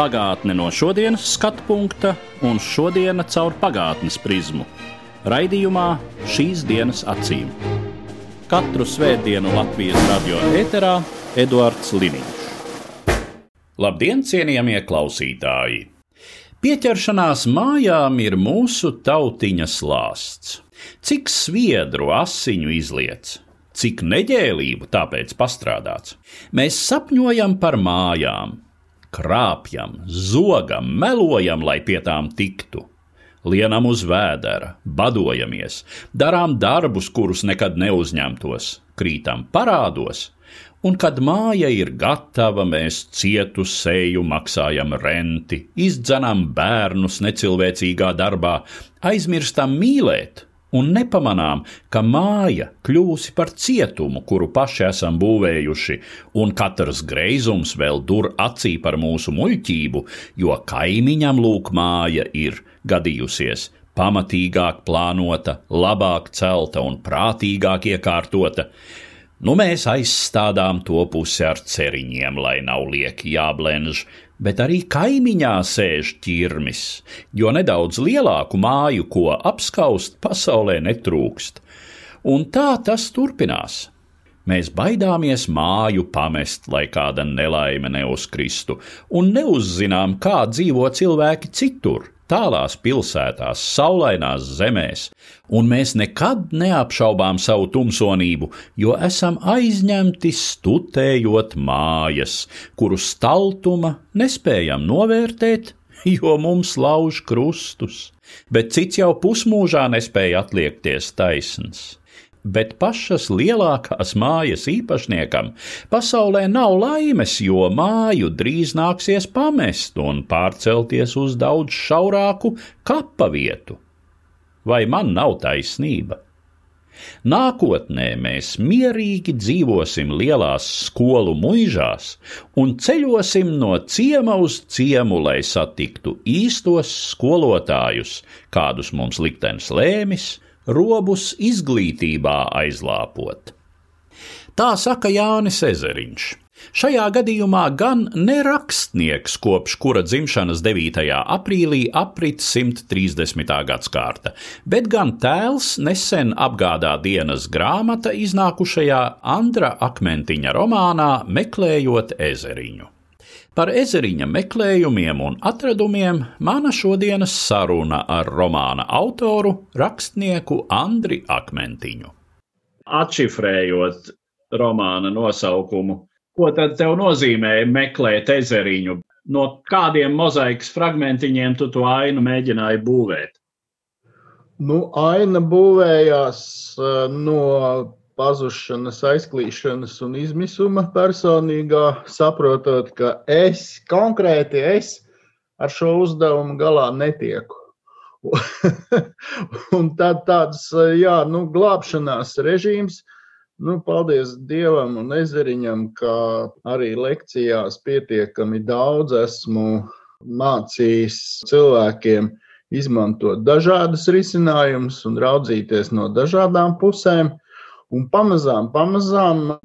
Pagātne no šodienas skatu punkta un šodienas caur pagātnes prizmu. Raidījumā šīs dienas acīm. Katru svētdienu Latvijas radio eterā Eduards Liniņš. Labdien, cienījamie klausītāji! Pieķeršanās mājām ir mūsu tautiņas lāsts. Cik sviedru asiņu izliets, cik neģēlību tāpēc pastrādāts. Mēs sapņojam par mājām, krāpjam, zogam, melojam, lai pie tām tiktu. Lienam uz vēdera, badojamies, darām darbus, kurus nekad neuzņemtos, krītam parādos, un kad māja ir gatava, mēs cietu seju maksājam renti, izdzenam bērnus necilvēcīgā darbā, aizmirstam mīlēt un nepamanām, ka māja kļūsi par cietumu, kuru paši esam būvējuši, un katrs greizums vēl dur acī par mūsu muļķību, jo kaimiņam lūk māja ir gadījusies pamatīgāk plānota, labāk celta un prātīgāk iekārtota. Nu, mēs aizstādām to pusi ar ceriņiem, lai nav lieki jāblenž, bet arī kaimiņā sēž ķirmis, jo nedaudz lielāku māju, ko apskaust, pasaulē netrūkst. Un tā tas turpinās. Mēs baidāmies māju pamest, lai kāda nelaime neuzkristu, un neuzzinām, kā dzīvo cilvēki citur, tālās pilsētās, saulainās zemēs, un mēs nekad neapšaubām savu tumsonību, jo esam aizņemti stutējot mājas, kuru staltuma nespējam novērtēt, jo mums lauž krustus, bet cits jau pusmūžā nespēja atliekties taisns bet pašas lielākās mājas īpašniekam pasaulē nav laimes, jo māju drīz nāksies pamest un pārcelties uz daudz šaurāku kapa vietu. Vai man nav taisnība? Nākotnē mēs mierīgi dzīvosim lielās skolu muižās un ceļosim no ciema uz ciemu, lai satiktu īstos skolotājus, kādus mums liktenis lēmis, robus izglītībā aizlāpot. Tā saka Jānis Ezeriņš. Šajā gadījumā gan ne rakstnieks, kopš kura dzimšanas 9. aprīlī aprit 130. gadsimta, bet gan tēls nesen apgādā dienas grāmata iznākušajā Andra Akmentiņa romānā Meklējot ezeriņu. Par ezeriņa meklējumiem un atradumiem mana šodienas saruna ar romāna autoru, rakstnieku Andri Akmentiņu. Atšifrējot romāna nosaukumu, ko tad tev nozīmē meklēt ezeriņu? No kādiem mozaikas fragmentiņiem tu to ainu mēģināji būvēt? Nu, aina būvējās uh, no pazušanas, aizklīšanas un izmisuma personīgā, saprotot, ka es konkrēti es ar šo uzdevumu galā netieku. un tad tāds jā, nu, glābšanās režīms, nu, paldies Dievam un ezeriņam, ka arī lekcijās pietiekami daudz esmu mācījis cilvēkiem izmantot dažādas risinājumus un raudzīties no dažādām pusēm. Un pamazām, pamazām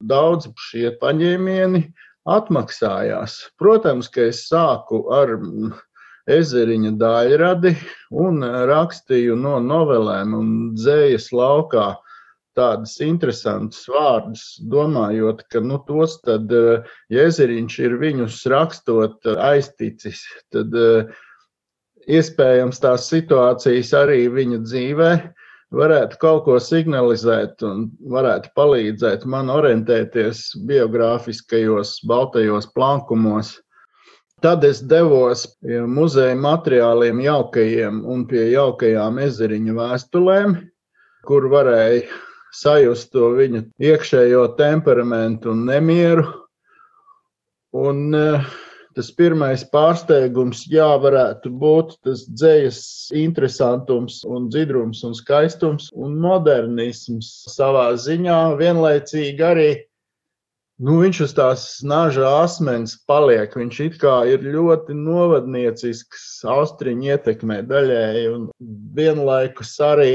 daudz šie paņēmieni atmaksājās. Protams, ka es sāku ar ezeriņa daļradi un rakstīju no novelēm un dzējas laukā tādus interesantus vārdus, domājot, ka nu, tos tad, ja ezeriņš ir viņus rakstot aizticis, tad iespējams tās situācijas arī viņa dzīvēm varētu kaut ko signalizēt un varētu palīdzēt man orientēties biogrāfiskajos baltajos plankumos. Tad es devos pie muzeja materiāliem, jaukajiem un pie jaukajām ezeriņa vēstulēm, kur varēja sajust to viņa iekšējo temperamentu un nemieru. Un, tas pirmais pārsteigums, jā, varētu būt tas dzējas interesantums, un dzidrums un skaistums un modernisms savā ziņā vienlaicīgi arī. Nu, viņš uz tās naža asmens paliek. Viņš it kā ir ļoti novadniecisks, austriņu ietekmē daļēji, un vienlaikus arī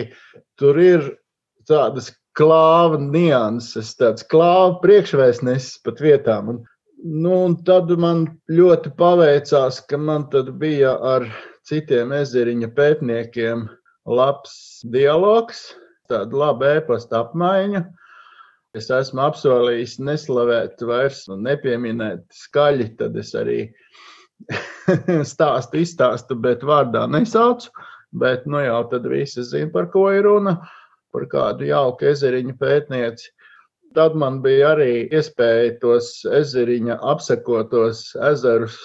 tur ir tādas klāva nianses, tāds klāva priekšvēstnesis pat vietām. Un, nu, un tad man ļoti paveicās, ka man bija ar citiem ezeriņa pētniekiem labs dialogs, tāda laba ēpasta apmaiņa. Es esmu apsolījis neslavēt vairs nepieminēt skaļi, tad es arī stāstu, izstāstu, bet vārdā nesaucu. Bet nu jau tad visi zina, par ko ir runa par kādu jauku ezeriņu pētnieci. Tad man bija arī iespēja tos ezeriņa apsekotos ezerus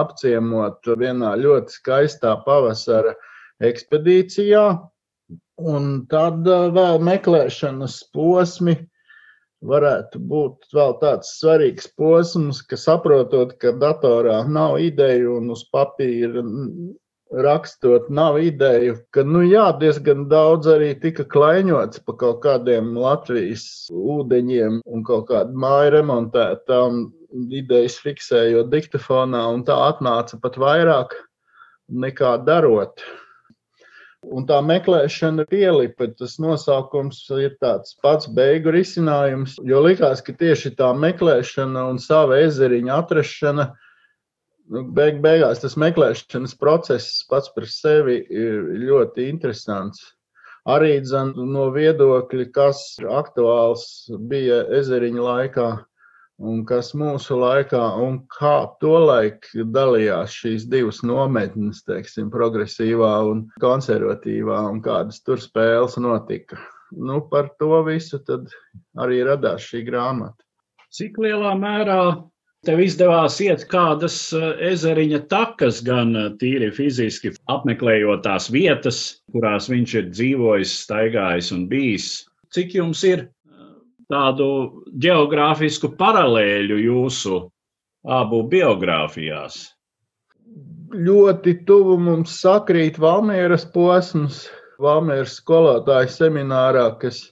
apciemot vienā ļoti skaistā pavasara ekspedīcijā. Un tad uh, vēl meklēšanas posmi varētu būt vēl tāds svarīgs posms, ka saprotot, ka datorā nav ideju un uz papīra rakstot, nav ideju, ka nu, jā, diezgan daudz arī tika klaiņots pa kaut kādiem Latvijas ūdeņiem un kaut kādu māju remontētām idejas fiksējot diktafonā, un tā atnāca pat vairāk nekā darot. Un tā meklēšana pielipa, tas nosaukums ir tāds pats beigu risinājums, jo likās, ka tieši tā meklēšana un sava ezeriņa atrašana – nu, beig, beigās tas meklēšanas process pats par sevi ir ļoti interesants. Arī dzen, no viedokļa, kas aktuāls bija ezeriņa laikā un kas mūsu laikā, un kā tolaik dalījās šīs divas nometnes, teiksim, progresīvā un konservatīvā, un kādas tur spēles notika. Nu, par to visu arī radās šī grāmata. Cik lielā mērā Tev izdevās iet kādas eh, ezeriņa takas, gan eh, tīri fiziski apmeklējot tās vietas, kurās viņš ir dzīvojis, staigājis un bijis. Cik jums ir eh, tādu geogrāfisku paralēļu jūsu abu biogrāfijās? Ļoti tuvu mums sakrīt Valmieras posms, Valmieras skolotāja seminārā, kas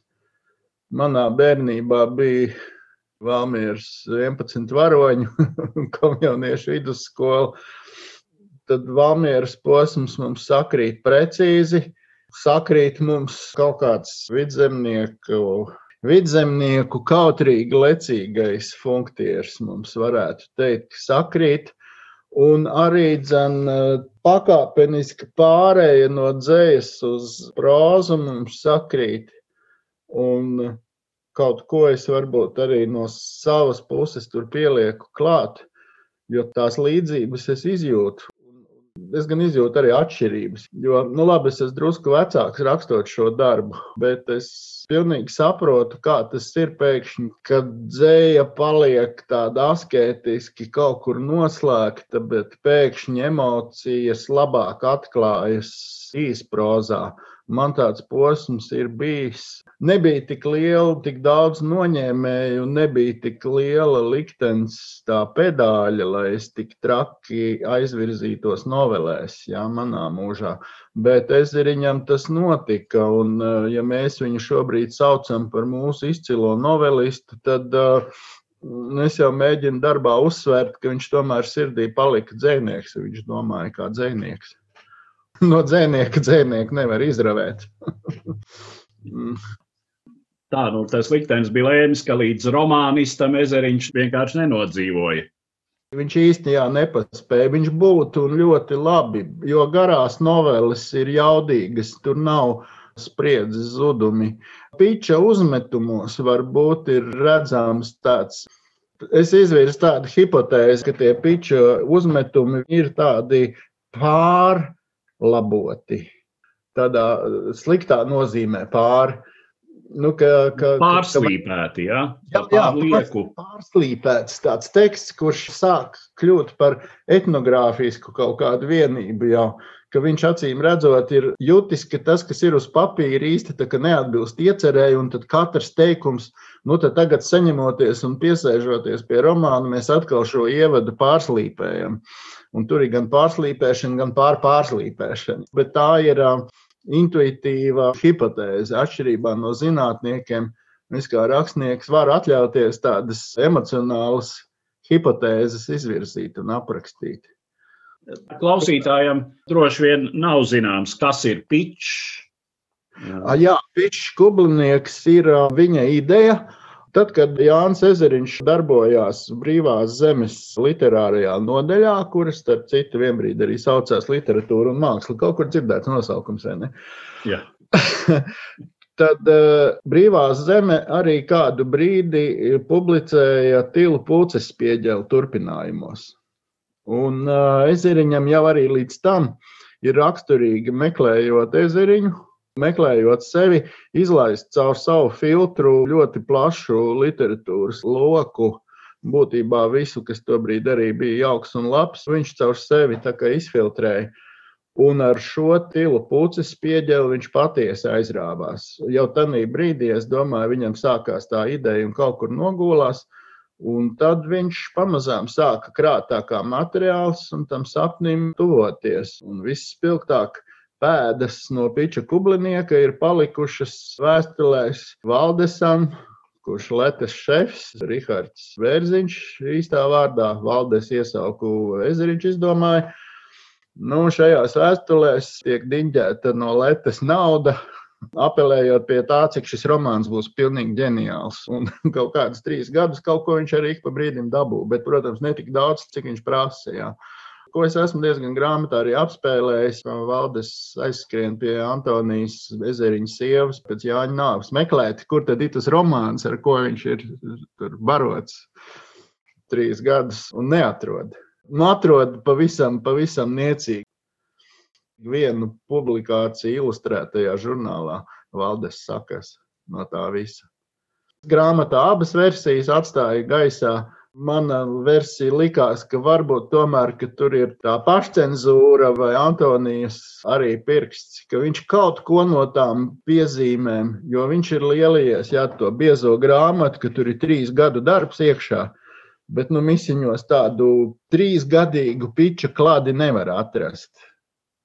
manā bērnībā bija Valmieras 11 varoņu komjauniešu vidusskolu, tad Valmieras posms mums sakrīt precīzi. Sakrīt mums kaut kāds vidzemnieku, vidzemnieku kautrīgi lecīgais funktieris, mums varētu teikt, sakrīt. Un arī dzen, pakāpeniski pārēja no dzējas uz prózu mums sakrīt. Un kaut ko es varbūt arī no savas puses tur pielieku klāt, jo tās līdzības es izjūtu. Es gan izjūtu arī atšķirības. Jo, nu, labi, es esmu drusku vecāks rakstot šo darbu, bet es pilnīgi saprotu, kā tas ir pēkšņi, kad dzēja paliek tāda asketiski kaut kur noslēgta, bet pēkšņi emocijas labāk atklājas īsprozā man tāds posms ir bijis. Nebija tik liela, tik daudz noņēmēju, nebija tik liela liktenis tā pedāļa, lai es tik traki aizvirzītos novelēs, jā, manā mūžā. Bet ezeriņam tas notika, un ja mēs viņu šobrīd saucam par mūsu izcilo novelistu, tad uh, Es jau mēģinu darbā uzsvērt, ka viņš tomēr sirdī palika dzinieks. Viņš domāja, kā dzinieks. no dzēnieka dzēnieku nevar izravēt. Tā, nu, tas liktenis bija lēmis, ka līdz romānistam ezeriņš vienkārši nenodzīvoja. Viņš īstenībā nepaspēja. Viņš būtu ļoti labi, jo garās noveles ir jaudīgas, tur nav spriedzes zudumi. Piča uzmetumos varbūt ir redzams tāds. Es izvirzu tādu hipotēzi, ka tie piča uzmetumi ir tādi pār laboti. Tādā sliktā nozīmē pāri. Nu, ka, ka, Pārslīpēti, jā? Jā, jā lieku. Pārslīpēts tāds teksts, kurš sāk kļūt par etnogrāfisku kaut kādu vienību jau, ka viņš acīm redzot ir jutis, ka tas, kas ir uz papīra īsti neatbilst iecerēju, un tad katrs teikums, nu tad tagad saņemoties un piesēžoties pie romāna, mēs atkal šo ievadu pārslīpējam. Un tur ir gan pārslīpēšana, gan pārpārslīpēšana. Bet tā ir intuitīva hipotēze. Atšķirībā no zinātniekiem, es kā rakstnieks varu atļauties tādas emocionālas hipotēzes izvirzīt un aprakstīt. Klausītājam droši vien nav zināms, kas ir pitčs. Jā, Jā pitčs kublinieks ir viņa ideja Tad, kad Jānis Ezeriņš darbojās brīvās zemes literārajā nodaļā, kuras, starp citu, vienbrīd arī saucās literatūra un māksla, kaut kur dzirdēts nosaukums, vai ne? Jā. Tad uh, brīvās zeme arī kādu brīdi publicēja Tilu Pūces pieģēlu turpinājumos. Un uh, ezeriņam jau arī līdz tam ir raksturīgi meklējot ezeriņu, meklējot sevi, izlaist caur savu filtru ļoti plašu literatūras loku. Būtībā visu, kas tobrīd arī bija jauks un labs, viņš caur sevi izfiltrēja. Un ar šo tilu puces pieģeli viņš patiesi aizrāvās. Jau tajā brīdī, es domāju, viņam sākās tā ideja un kaut kur nogulās. Un tad viņš pamazām sāka krāt tā kā materiāls un tam sapnim tuvoties. Un viss spilgtāk pēdas no piča kublinieka ir palikušas vēstulēs Valdesam, kurš letes šefs, Rihards Vērziņš, īstā vārdā Valdes iesauku Ezeriņš izdomāja. Nu, šajās vēstulēs tiek diņģēta no letes nauda, apelējot pie tā, cik šis romāns būs pilnīgi ģeniāls. Un kaut kādus trīs gadus kaut ko viņš arī ik pa brīdim dabū, bet, protams, ne tik daudz, cik viņš prasīja ko es esmu diezgan grāmatā arī apspēlējis. Valdes aizskrien pie Antonijas ezeriņa sievas pēc Jāņa nāves meklēt, kur tad ir tas romāns, ar ko viņš ir barots trīs gadus un neatrod. Nu, atrod pavisam, pavisam niecīgi. Vienu publikāciju ilustrētajā žurnālā Valdes sakas no tā visa. Grāmatā abas versijas atstāja gaisā Mana versija likās, ka varbūt tomēr, ka tur ir tā pašcensūra vai Antonijas arī pirksts, ka viņš kaut ko no tām piezīmēm, jo viņš ir lielies, jā, to biezo grāmatu, ka tur ir trīs gadu darbs iekšā, bet nu misiņos tādu trīs gadīgu piča klādi nevar atrast.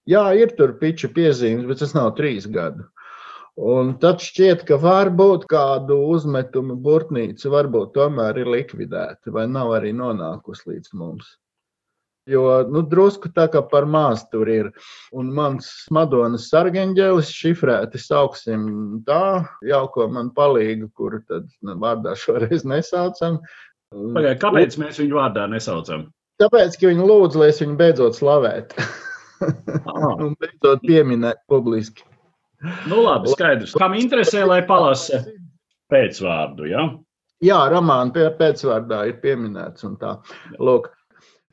Jā, ir tur piča piezīmes, bet tas nav trīs gadu. Un tad šķiet, ka varbūt kādu uzmetumu burtnīca varbūt tomēr ir likvidēta vai nav arī nonākusi līdz mums. Jo nu, drusku tā kā par maz tur ir. Un mans Madonas sargeņģēlis šifrēti sauksim tā, jauko man palīgu, kuru tad nu, vārdā šoreiz nesaucam. Pagāj, kāpēc mēs viņu vārdā nesaucam? Tāpēc, ka viņi lūdz, lai es viņu beidzot slavētu. Un beidzot pieminēt publiski. Nu, labi, skaidrs. Kam interesē, lai palasa pēcvārdu, ja? Jā, romāna pēcvārdā ir pieminēts un tā. Lūk,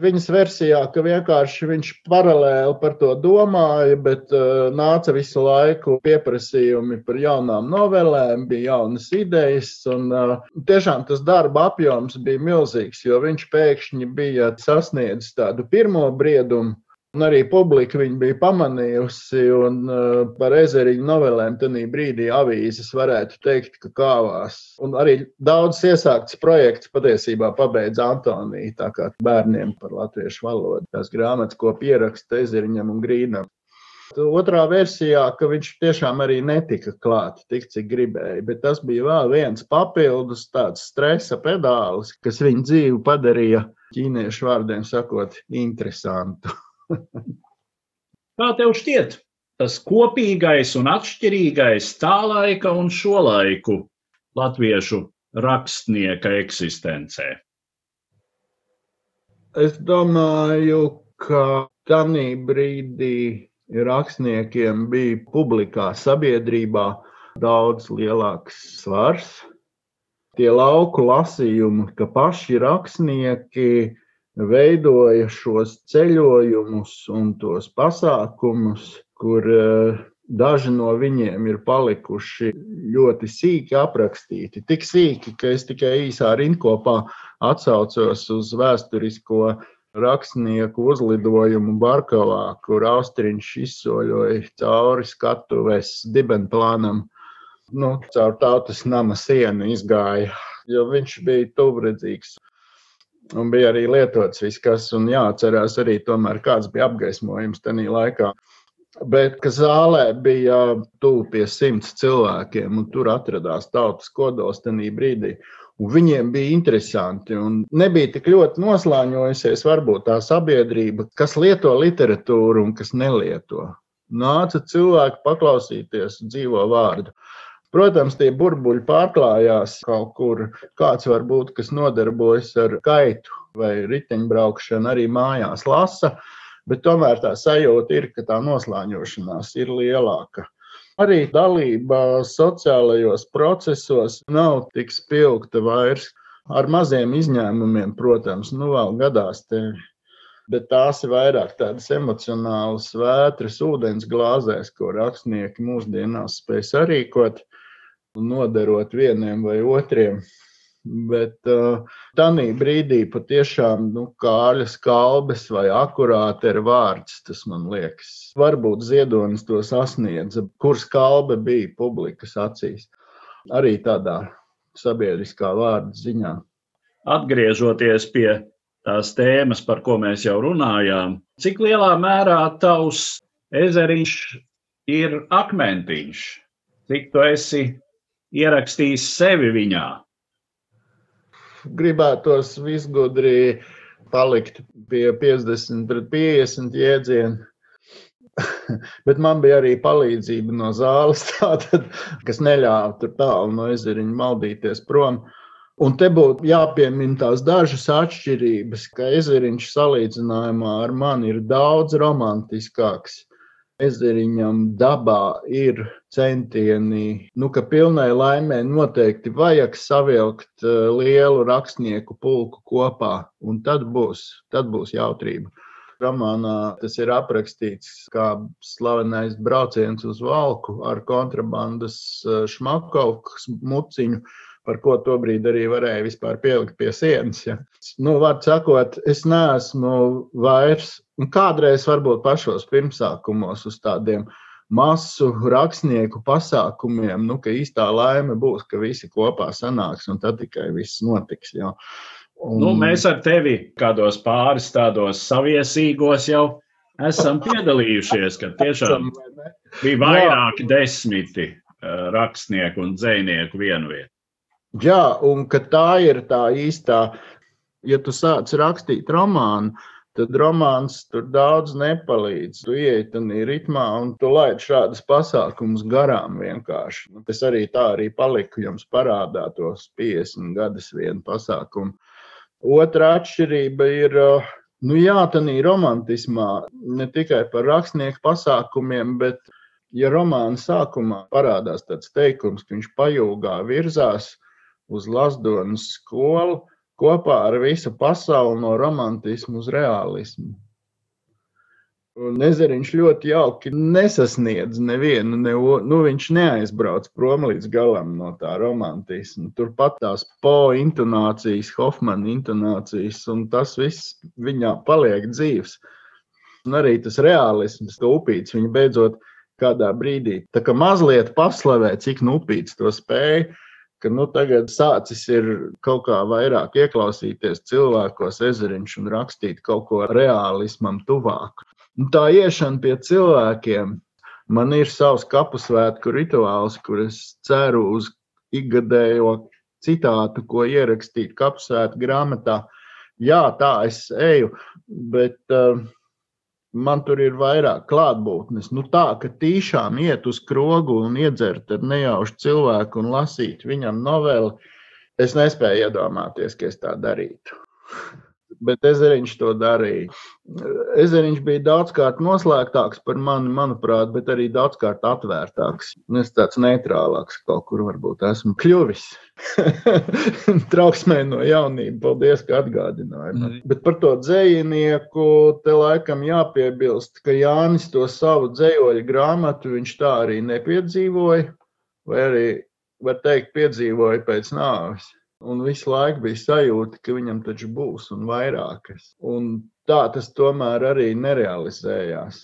viņas versijā, ka vienkārši viņš paralēli par to domāja, bet uh, nāca visu laiku pieprasījumi par jaunām novelēm, bija jaunas idejas, un uh, tiešām tas darba apjoms bija milzīgs, jo viņš pēkšņi bija sasniedzis tādu pirmo briedumu, Un arī publika viņu bija pamanījusi, un uh, par ezeriņu novelēm tajā brīdī avīzes varētu teikt, ka kāvās. Un arī daudz iesākts projekts patiesībā pabeidz Antonija, tā kā bērniem par latviešu valodu. Tās grāmatas, ko pieraksta ezeriņam un grīnam. Otrā versijā, ka viņš tiešām arī netika klāts tik, cik gribēja, bet tas bija vēl viens papildus tāds stresa pedālis, kas viņa dzīvi padarīja ķīniešu vārdiem sakot, interesantu. Kā tev šķiet, tas kopīgais un atšķirīgais tā laika un šo laiku latviešu rakstnieka eksistencē? Es domāju, ka tajā brīdī rakstniekiem bija publikā sabiedrībā daudz lielāks svars. Tie lauku lasījumi, ka paši rakstnieki veidoja šos ceļojumus un tos pasākumus, kur uh, Daži no viņiem ir palikuši ļoti sīki aprakstīti. Tik sīki, ka es tikai īsā rindkopā atsaucos uz vēsturisko rakstnieku uzlidojumu Barkavā, kur Austriņš izsoļoja cauri skatuves dibenplānam. Nu, caur tautas nama sienu izgāja, jo viņš bija tuvredzīgs. Un bija arī lietots viss, kas, un jāatcerās arī tomēr, kāds bija apgaismojums tajā laikā. Bet zālē bija tuvu pie simts cilvēkiem, un tur atradās tautas kodols tajā brīdī. Un viņiem bija interesanti, un nebija tik ļoti noslēņojusies varbūt tā sabiedrība, kas lieto literatūru un kas nelieto. Nāca cilvēki paklausīties dzīvo vārdu. Protams, tie burbuļi pārklājās kaut kur. Kāds varbūt, kas nodarbojas ar kaitu vai riteņbraukšanu, arī mājās lasa. Bet tomēr tā sajūta ir, ka tā noslēņošanās ir lielāka. Arī dalība sociālajos procesos nav tik spilgta vairs. Ar maziem izņēmumiem, protams, nu vēl gadās te bet tās ir vairāk tādas emocionālas vētras ūdens glāzēs, ko rakstnieki mūsdienās spēj sarīkot noderot vieniem vai otriem. Bet uh, tādā brīdī patiešām nu, kāļa skalbes vai akurāte ir vārds, tas man liekas. Varbūt ziedonis to sasniedza, kur skalbe bija publikas acīs. Arī tādā sabiedriskā vārda ziņā. Atgriežoties pie tās tēmas, par ko mēs jau runājām, cik lielā mērā tavs ezeriņš ir akmentiņš? Cik tu esi ierakstījis sevi viņā? gribētos visgudri palikt pie 50 pret 50 jēdzienu. Bet man bija arī palīdzība no zāles, tātad, kas neļāva tur tālu no ezeriņa maldīties prom. Un te būtu jāpiemina tās dažas atšķirības, ka ezeriņš salīdzinājumā ar mani ir daudz romantiskāks. Ezeriņam dabā ir centieni, nu, ka pilnai laimē noteikti vajag savilkt eh, lielu rakstnieku pulku kopā, un tad būs, tad būs jautrība. Romānā tas ir aprakstīts kā slavenais brauciens uz valku ar kontrabandas eh, šmakovku muciņu par ko tobrīd arī varēja vispār pielikt pie sienas. Ja. Nu, var sakot, es neesmu vairs, un kādreiz varbūt pašos pirmsākumos uz tādiem masu rakstnieku pasākumiem, nu, ka īstā laime būs, ka visi kopā sanāks un tad tikai viss notiks. Ja. Un... Nu, mēs ar tevi kādos pāris tādos saviesīgos jau esam piedalījušies, ka tiešām bija vairāki desmiti eh, rakstnieku un dzēnieku vienvietā. Jā, un tā ir tā īstā, ja tu sāc rakstīt romānu, tad romāns tur daudz nepalīdz. Tu ienāc tajā ritmā un tu laid šādus pasākumus garām vienkārši. Nu, es arī tā arī paliku jums parādā tos 50 gadus vienu pasākumu. Otra atšķirība ir, nu jā, tādā romantismā ne tikai par rakstnieku pasākumiem, bet, ja romāna sākumā parādās tāds teikums, ka viņš pajūgā virzās, uz Lasdonas skolu kopā ar visu pasauli no romantismu uz realismu. Un Ezeriņš ļoti jauki nesasniedz nevienu, ne, nu, viņš neaizbrauc prom līdz galam no tā romantisma. Turpat tās po intonācijas, Hofmana intonācijas, un tas viss viņā paliek dzīves. Un arī tas realisms, ka upīts viņa beidzot kādā brīdī tā kā mazliet paslavē, cik nupīts to spēja ka nu, tagad sācis ir kaut kā vairāk ieklausīties cilvēkos, ezeriņš un rakstīt kaut ko realismam tuvāk. Un tā iešana pie cilvēkiem. Man ir savs kapu svētku rituāls, kur es ceru uz ikgadējo citātu, ko ierakstīt kapu svētku grāmatā. Jā, tā es eju, bet uh, man tur ir vairāk klātbūtnes. Nu, tā, ka tīšām iet uz krogu un iedzert ar nejaušu cilvēku un lasīt viņam noveli, es nespēju iedomāties, ka es tā darītu. Bet ezeriņš to darīja. Ezeriņš bija daudzkārt noslēgtāks par mani, manuprāt, bet arī daudzkārt atvērtāks. Es tāds neitrālāks kaut kur varbūt esmu kļuvis. Trauksmē no jaunības, paldies, ka atgādināji man. Mm. Bet par to dzējinieku te laikam jāpiebilst, ka Jānis to savu dzējoļu grāmatu viņš tā arī nepiedzīvoja, vai arī, var teikt, piedzīvoja pēc nāves. Un visu laiku bija sajūta, ka viņam taču būs un vairākas. Un tā tas tomēr arī nerealizējās.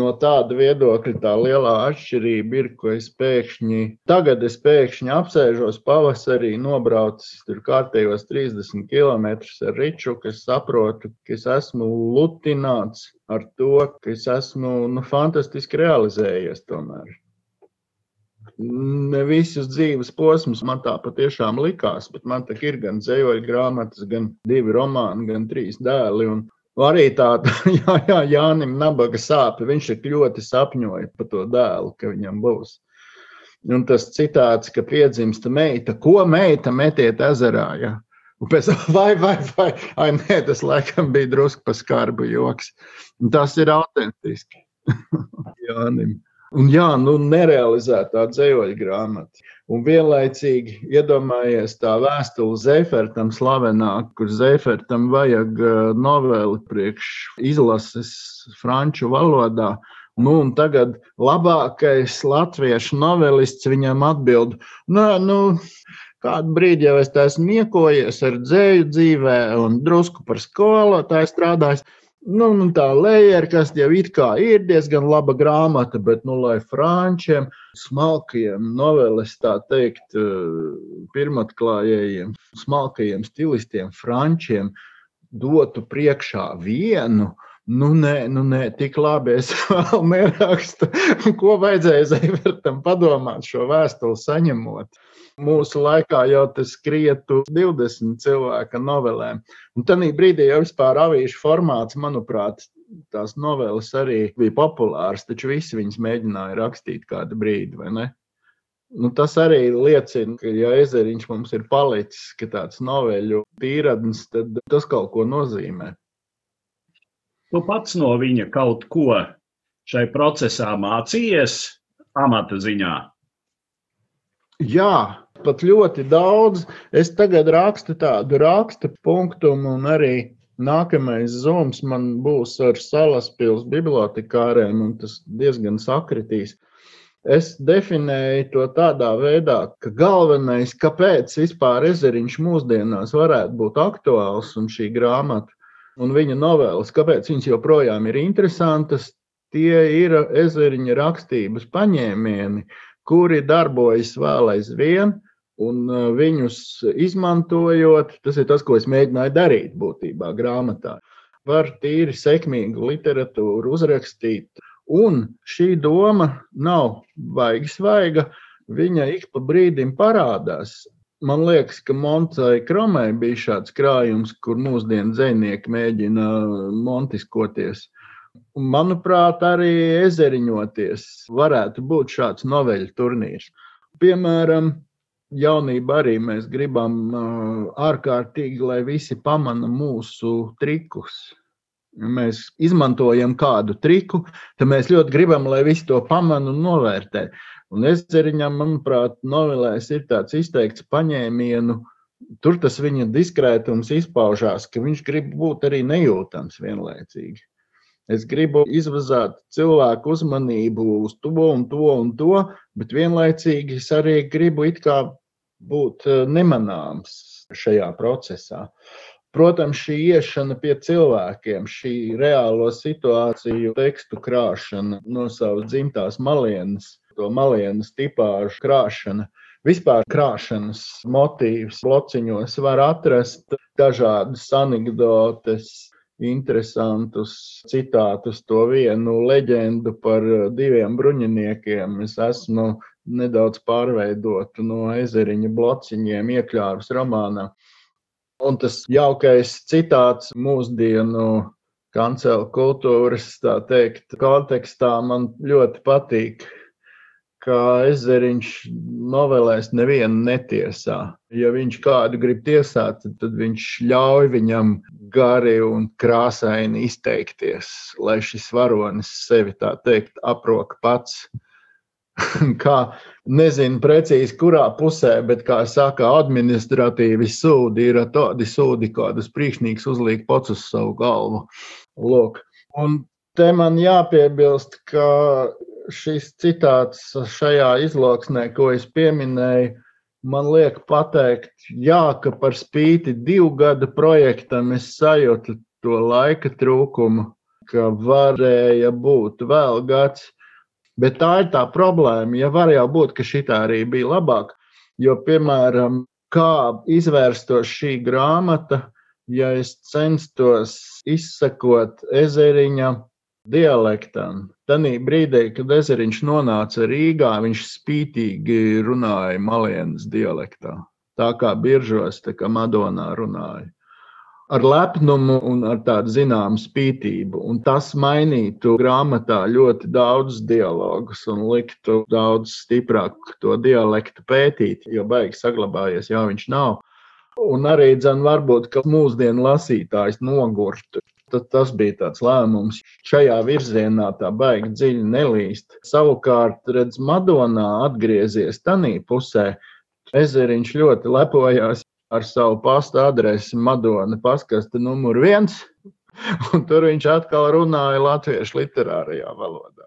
No tāda viedokļa tā lielā atšķirība ir, ka es pēkšņi, tagad es pēkšņi apsēžos pavasarī, nobraucis tur kārtējos 30 km ar riču, ka es saprotu, ka es esmu lutināts ar to, ka es esmu nu, fantastiski realizējies tomēr ne visus dzīves posmus man tā patiešām likās, bet man tā ir gan dzējoļu grāmatas, gan divi romāni, gan trīs dēli. Un arī tāda, jā, jā, Jānim nabaga sāpe, viņš ir ļoti sapņoja par to dēlu, ka viņam būs. Un tas citāts, ka piedzimsta meita, ko meita metiet ezerā, ja? Un pēc tam, vai, vai, vai, ai, nē, tas laikam bija drusku pa skarbu joks. Un tas ir autentiski Jānim. Un jā, nu, nerealizētā dzējoļa grāmata. Un vienlaicīgi iedomājies tā vēstule Zefertam slavenā, kur Zefertam vajag noveli priekš izlases franču valodā. Nu, un tagad labākais latviešu novelists viņam atbild, nu, nu kādu brīdi jau es esmu niekojies ar dzēju dzīvē un drusku par skolotāju strādājis. Nu, nu, tā lejera, kas jau it kā ir diezgan laba grāmata, bet, nu, lai frančiem, smalkajiem noveles, tā teikt, eh, pirmatklājējiem, smalkajiem stilistiem, frančiem dotu priekšā vienu, Nu, nē, nu, nē, tik labi es vēl nerakstu. Ko vajadzēja Zēvertam padomāt šo vēstuli saņemot? Mūsu laikā jau tas skrietu 20 cilvēka novelēm. Un tad brīdī jau vispār avīšu formāts, manuprāt, tās noveles arī bija populāras, taču visi viņas mēģināja rakstīt kādu brīdi, vai ne? Nu, tas arī liecina, ka, ja ezeriņš mums ir palicis, ka tāds noveļu tīradnis, tad tas kaut ko nozīmē. Tu pats no viņa kaut ko šai procesā mācījies amata ziņā? Jā, pat ļoti daudz. Es tagad rakstu tādu rakstu punktu, un arī nākamais zūms man būs ar salaspils bibliotekāriem, un tas diezgan sakritīs. Es definēju to tādā veidā, ka galvenais, kāpēc vispār ezeriņš mūsdienās varētu būt aktuāls un šī grāmata un viņa novēles, kāpēc viņas joprojām ir interesantas, tie ir ezeriņa rakstības paņēmieni, kuri darbojas vēl aizvien, un uh, viņus izmantojot, tas ir tas, ko es mēģināju darīt būtībā grāmatā. Var tīri sekmīgu literatūru uzrakstīt, un šī doma nav baigi svaiga. Viņa ik pa brīdim parādās. Man liekas, ka Montai Kromai bija šāds krājums, kur mūsdienu dzinieki mēģina montiskoties. Un, manuprāt, arī ezeriņoties varētu būt šāds noveļu turnīrs. Piemēram, jaunībā arī mēs gribam ārkārtīgi, lai visi pamana mūsu trikus. Ja mēs izmantojam kādu triku, tad mēs ļoti gribam, lai visi to pamana un novērtē. Un ezeriņam, manuprāt, novelēs ir tāds izteikts paņēmienu, tur tas viņa diskrētums izpaužās, ka viņš grib būt arī nejūtams vienlaicīgi. Es gribu izvazāt cilvēku uzmanību uz to un to un to, bet vienlaicīgi es arī gribu būt eh, nemanāms šajā procesā. Protams, šī iešana pie cilvēkiem, šī reālo situāciju tekstu krāšana no savas dzimtās malienes, to malienes tipāžu krāšana. Vispār krāšanas motīvs blociņos var atrast dažādas anekdotes, interesantus citātus, to vienu leģendu par diviem bruņiniekiem. Es esmu nedaudz pārveidota no ezeriņa blociņiem, iekļāvis romānā. Un tas jaukais citāts mūsdienu kancela kultūras teikt, kontekstā man ļoti patīk. Ka ezeriņš novelēs nevienu netiesā. Ja viņš kādu grib tiesāt, tad viņš ļauj viņam gari un krāsaini izteikties, lai šis varonis sevi tā teikt aproka pats. kā nezinu precīzi, kurā pusē, bet, kā saka, administratīvi sūdi ir tādi sūdi, kādas priekšnīgs uzliek pats uz savu galvu. Lūk. Un te man jāpiebilst, ka šis citāts šajā izloksnē, ko es pieminēju, man liek pateikt, jā, ka par spīti divu gadu projektam es sajūtu to laika trūkumu, ka varēja būt vēl gads Bet tā ir tā problēma. Ja var jau būt, ka šī arī bija labāk. Jo, piemēram, kā izvērstos šī grāmata, ja es censtos izsekot ezeriņa dialektam. Tanī brīdī, kad ezeriņš nonāca Rīgā, viņš spītīgi runāja malienas dialektā. Tā kā biržos, tā kā Madonā runāja ar lepnumu un ar tādu zināmu spītību. Un tas mainītu grāmatā ļoti daudz dialogus un liktu daudz stiprāk to dialektu pētīt, jo baigi saglabājies, jau viņš nav. Un arī dzan, varbūt, ka mūsdienu lasītājs nogurtu. Tad tas bija tāds lēmums. Šajā virzienā tā baigi dziļi nelīst. Savukārt, redz, Madonā atgriezies tanī pusē. Ezeriņš ļoti lepojās ar savu pasta adresi Madona paskasta numur viens, un tur viņš atkal runāja latviešu literārajā valodā.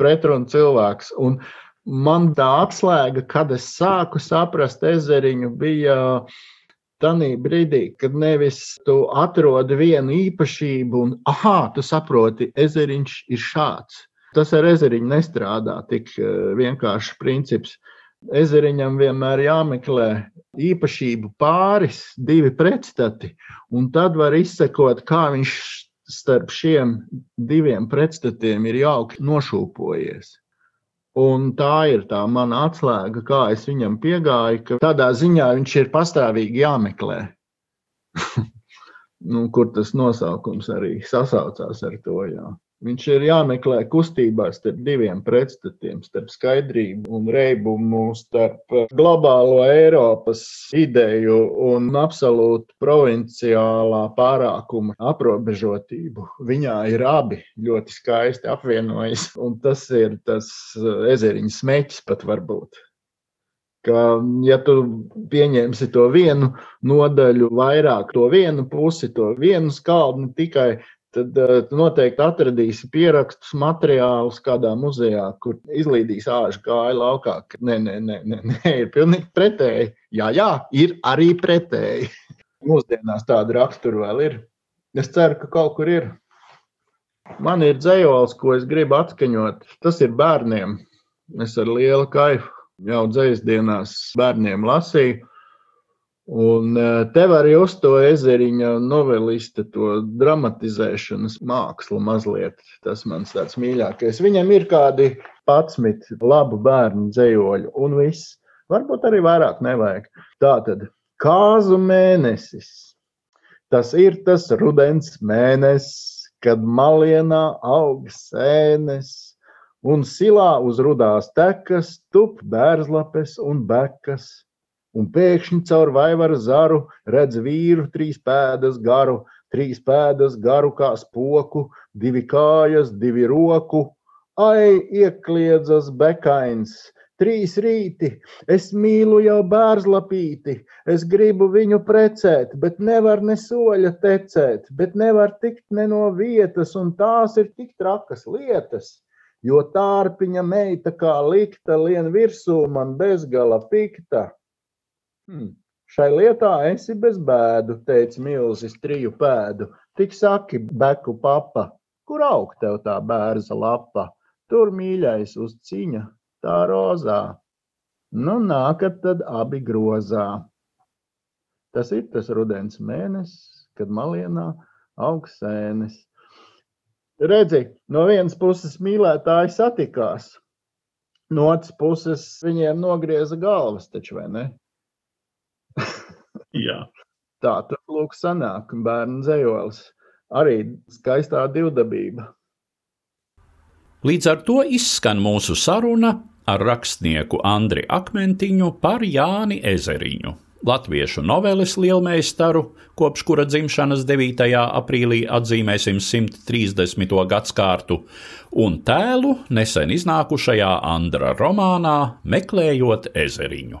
Pretrun cilvēks. Un man tā atslēga, kad es sāku saprast ezeriņu, bija Tanī brīdī, kad nevis tu atrodi vienu īpašību, un ah, tu saproti, ezeriņš ir šāds. Tas ar ezeriņu nestrādā tik eh, vienkārši princips. Ezeriņam vienmēr jāmeklē īpašību pāris, divi pretstati, un tad var izsekot, kā viņš starp šiem diviem pretstatiem ir jauki nošūpojies. Un tā ir tā mana atslēga, kā es viņam piegāju, ka tādā ziņā viņš ir pastāvīgi jāmeklē. nu, kur tas nosaukums arī sasaucās ar to. Jā. Viņš ir jāmeklē kustībā starp diviem pretstatiem, starp skaidrību un reibumu, starp globālo Eiropas ideju un absolūtu provinciālā pārākuma aprobežotību. Viņā ir abi ļoti skaisti apvienojas, un tas ir tas ezeriņa smēķis pat varbūt ka, ja tu pieņemsi to vienu nodaļu, vairāk to vienu pusi, to vienu skaldni tikai, tad uh, noteikti atradīsi pierakstus, materiālus kādā muzejā, kur izlīdīs āžu kāju laukā. Nē, nē, nē, nē, nē, ir pilnīgi pretēji. Jā, jā, ir arī pretēji. Mūsdienās tāda rakstura vēl ir. Es ceru, ka kaut kur ir. Man ir dzējols, ko es gribu atskaņot. Tas ir bērniem. Es ar lielu kaifu jau dzējas dienās bērniem lasīju. Un e, te var just to ezeriņa novelista, to dramatizēšanas mākslu mazliet. Tas mans tāds mīļākais. Viņam ir kādi patsmit labu bērnu dzējoļu un viss. Varbūt arī vairāk nevajag. Tā tad kāzu mēnesis. Tas ir tas rudens mēnesis, kad malienā aug sēnes un silā uz rudās tekas tup bērzlapes un bekas un pēkšņi caur vaivara zaru redz vīru trīs pēdas garu, trīs pēdas garu kā spoku, divi kājas, divi roku. Ai, iekliedzas bekains, trīs rīti, es mīlu jau bērzlapīti, es gribu viņu precēt, bet nevar ne soļa tecēt, bet nevar tikt ne no vietas, un tās ir tik trakas lietas, jo tārpiņa meita kā likta lien virsū man bezgala pikta. Hmm. Šai lietā esi bez bēdu, teica milzis triju pēdu. Tik saki, beku papa, kur aug tev tā bērza lapa? Tur mīļais uz ciņa, tā rozā. Nu, nākat tad abi grozā. Tas ir tas rudens mēnesis, kad malienā aug sēnes. Redzi, no vienas puses mīlētāji satikās, no otras puses viņiem nogrieza galvas, taču vai ne? Jā. Tā tad lūk, sanāk bērnu dzējolis. Arī skaistā divdabība. Līdz ar to izskan mūsu saruna ar rakstnieku Andri Akmentiņu par Jāni Ezeriņu latviešu noveles lielmeistaru, kopš kura dzimšanas 9. aprīlī atzīmēsim 130. gadsimtu, un tēlu nesen iznākušajā Andra romānā Meklējot ezeriņu.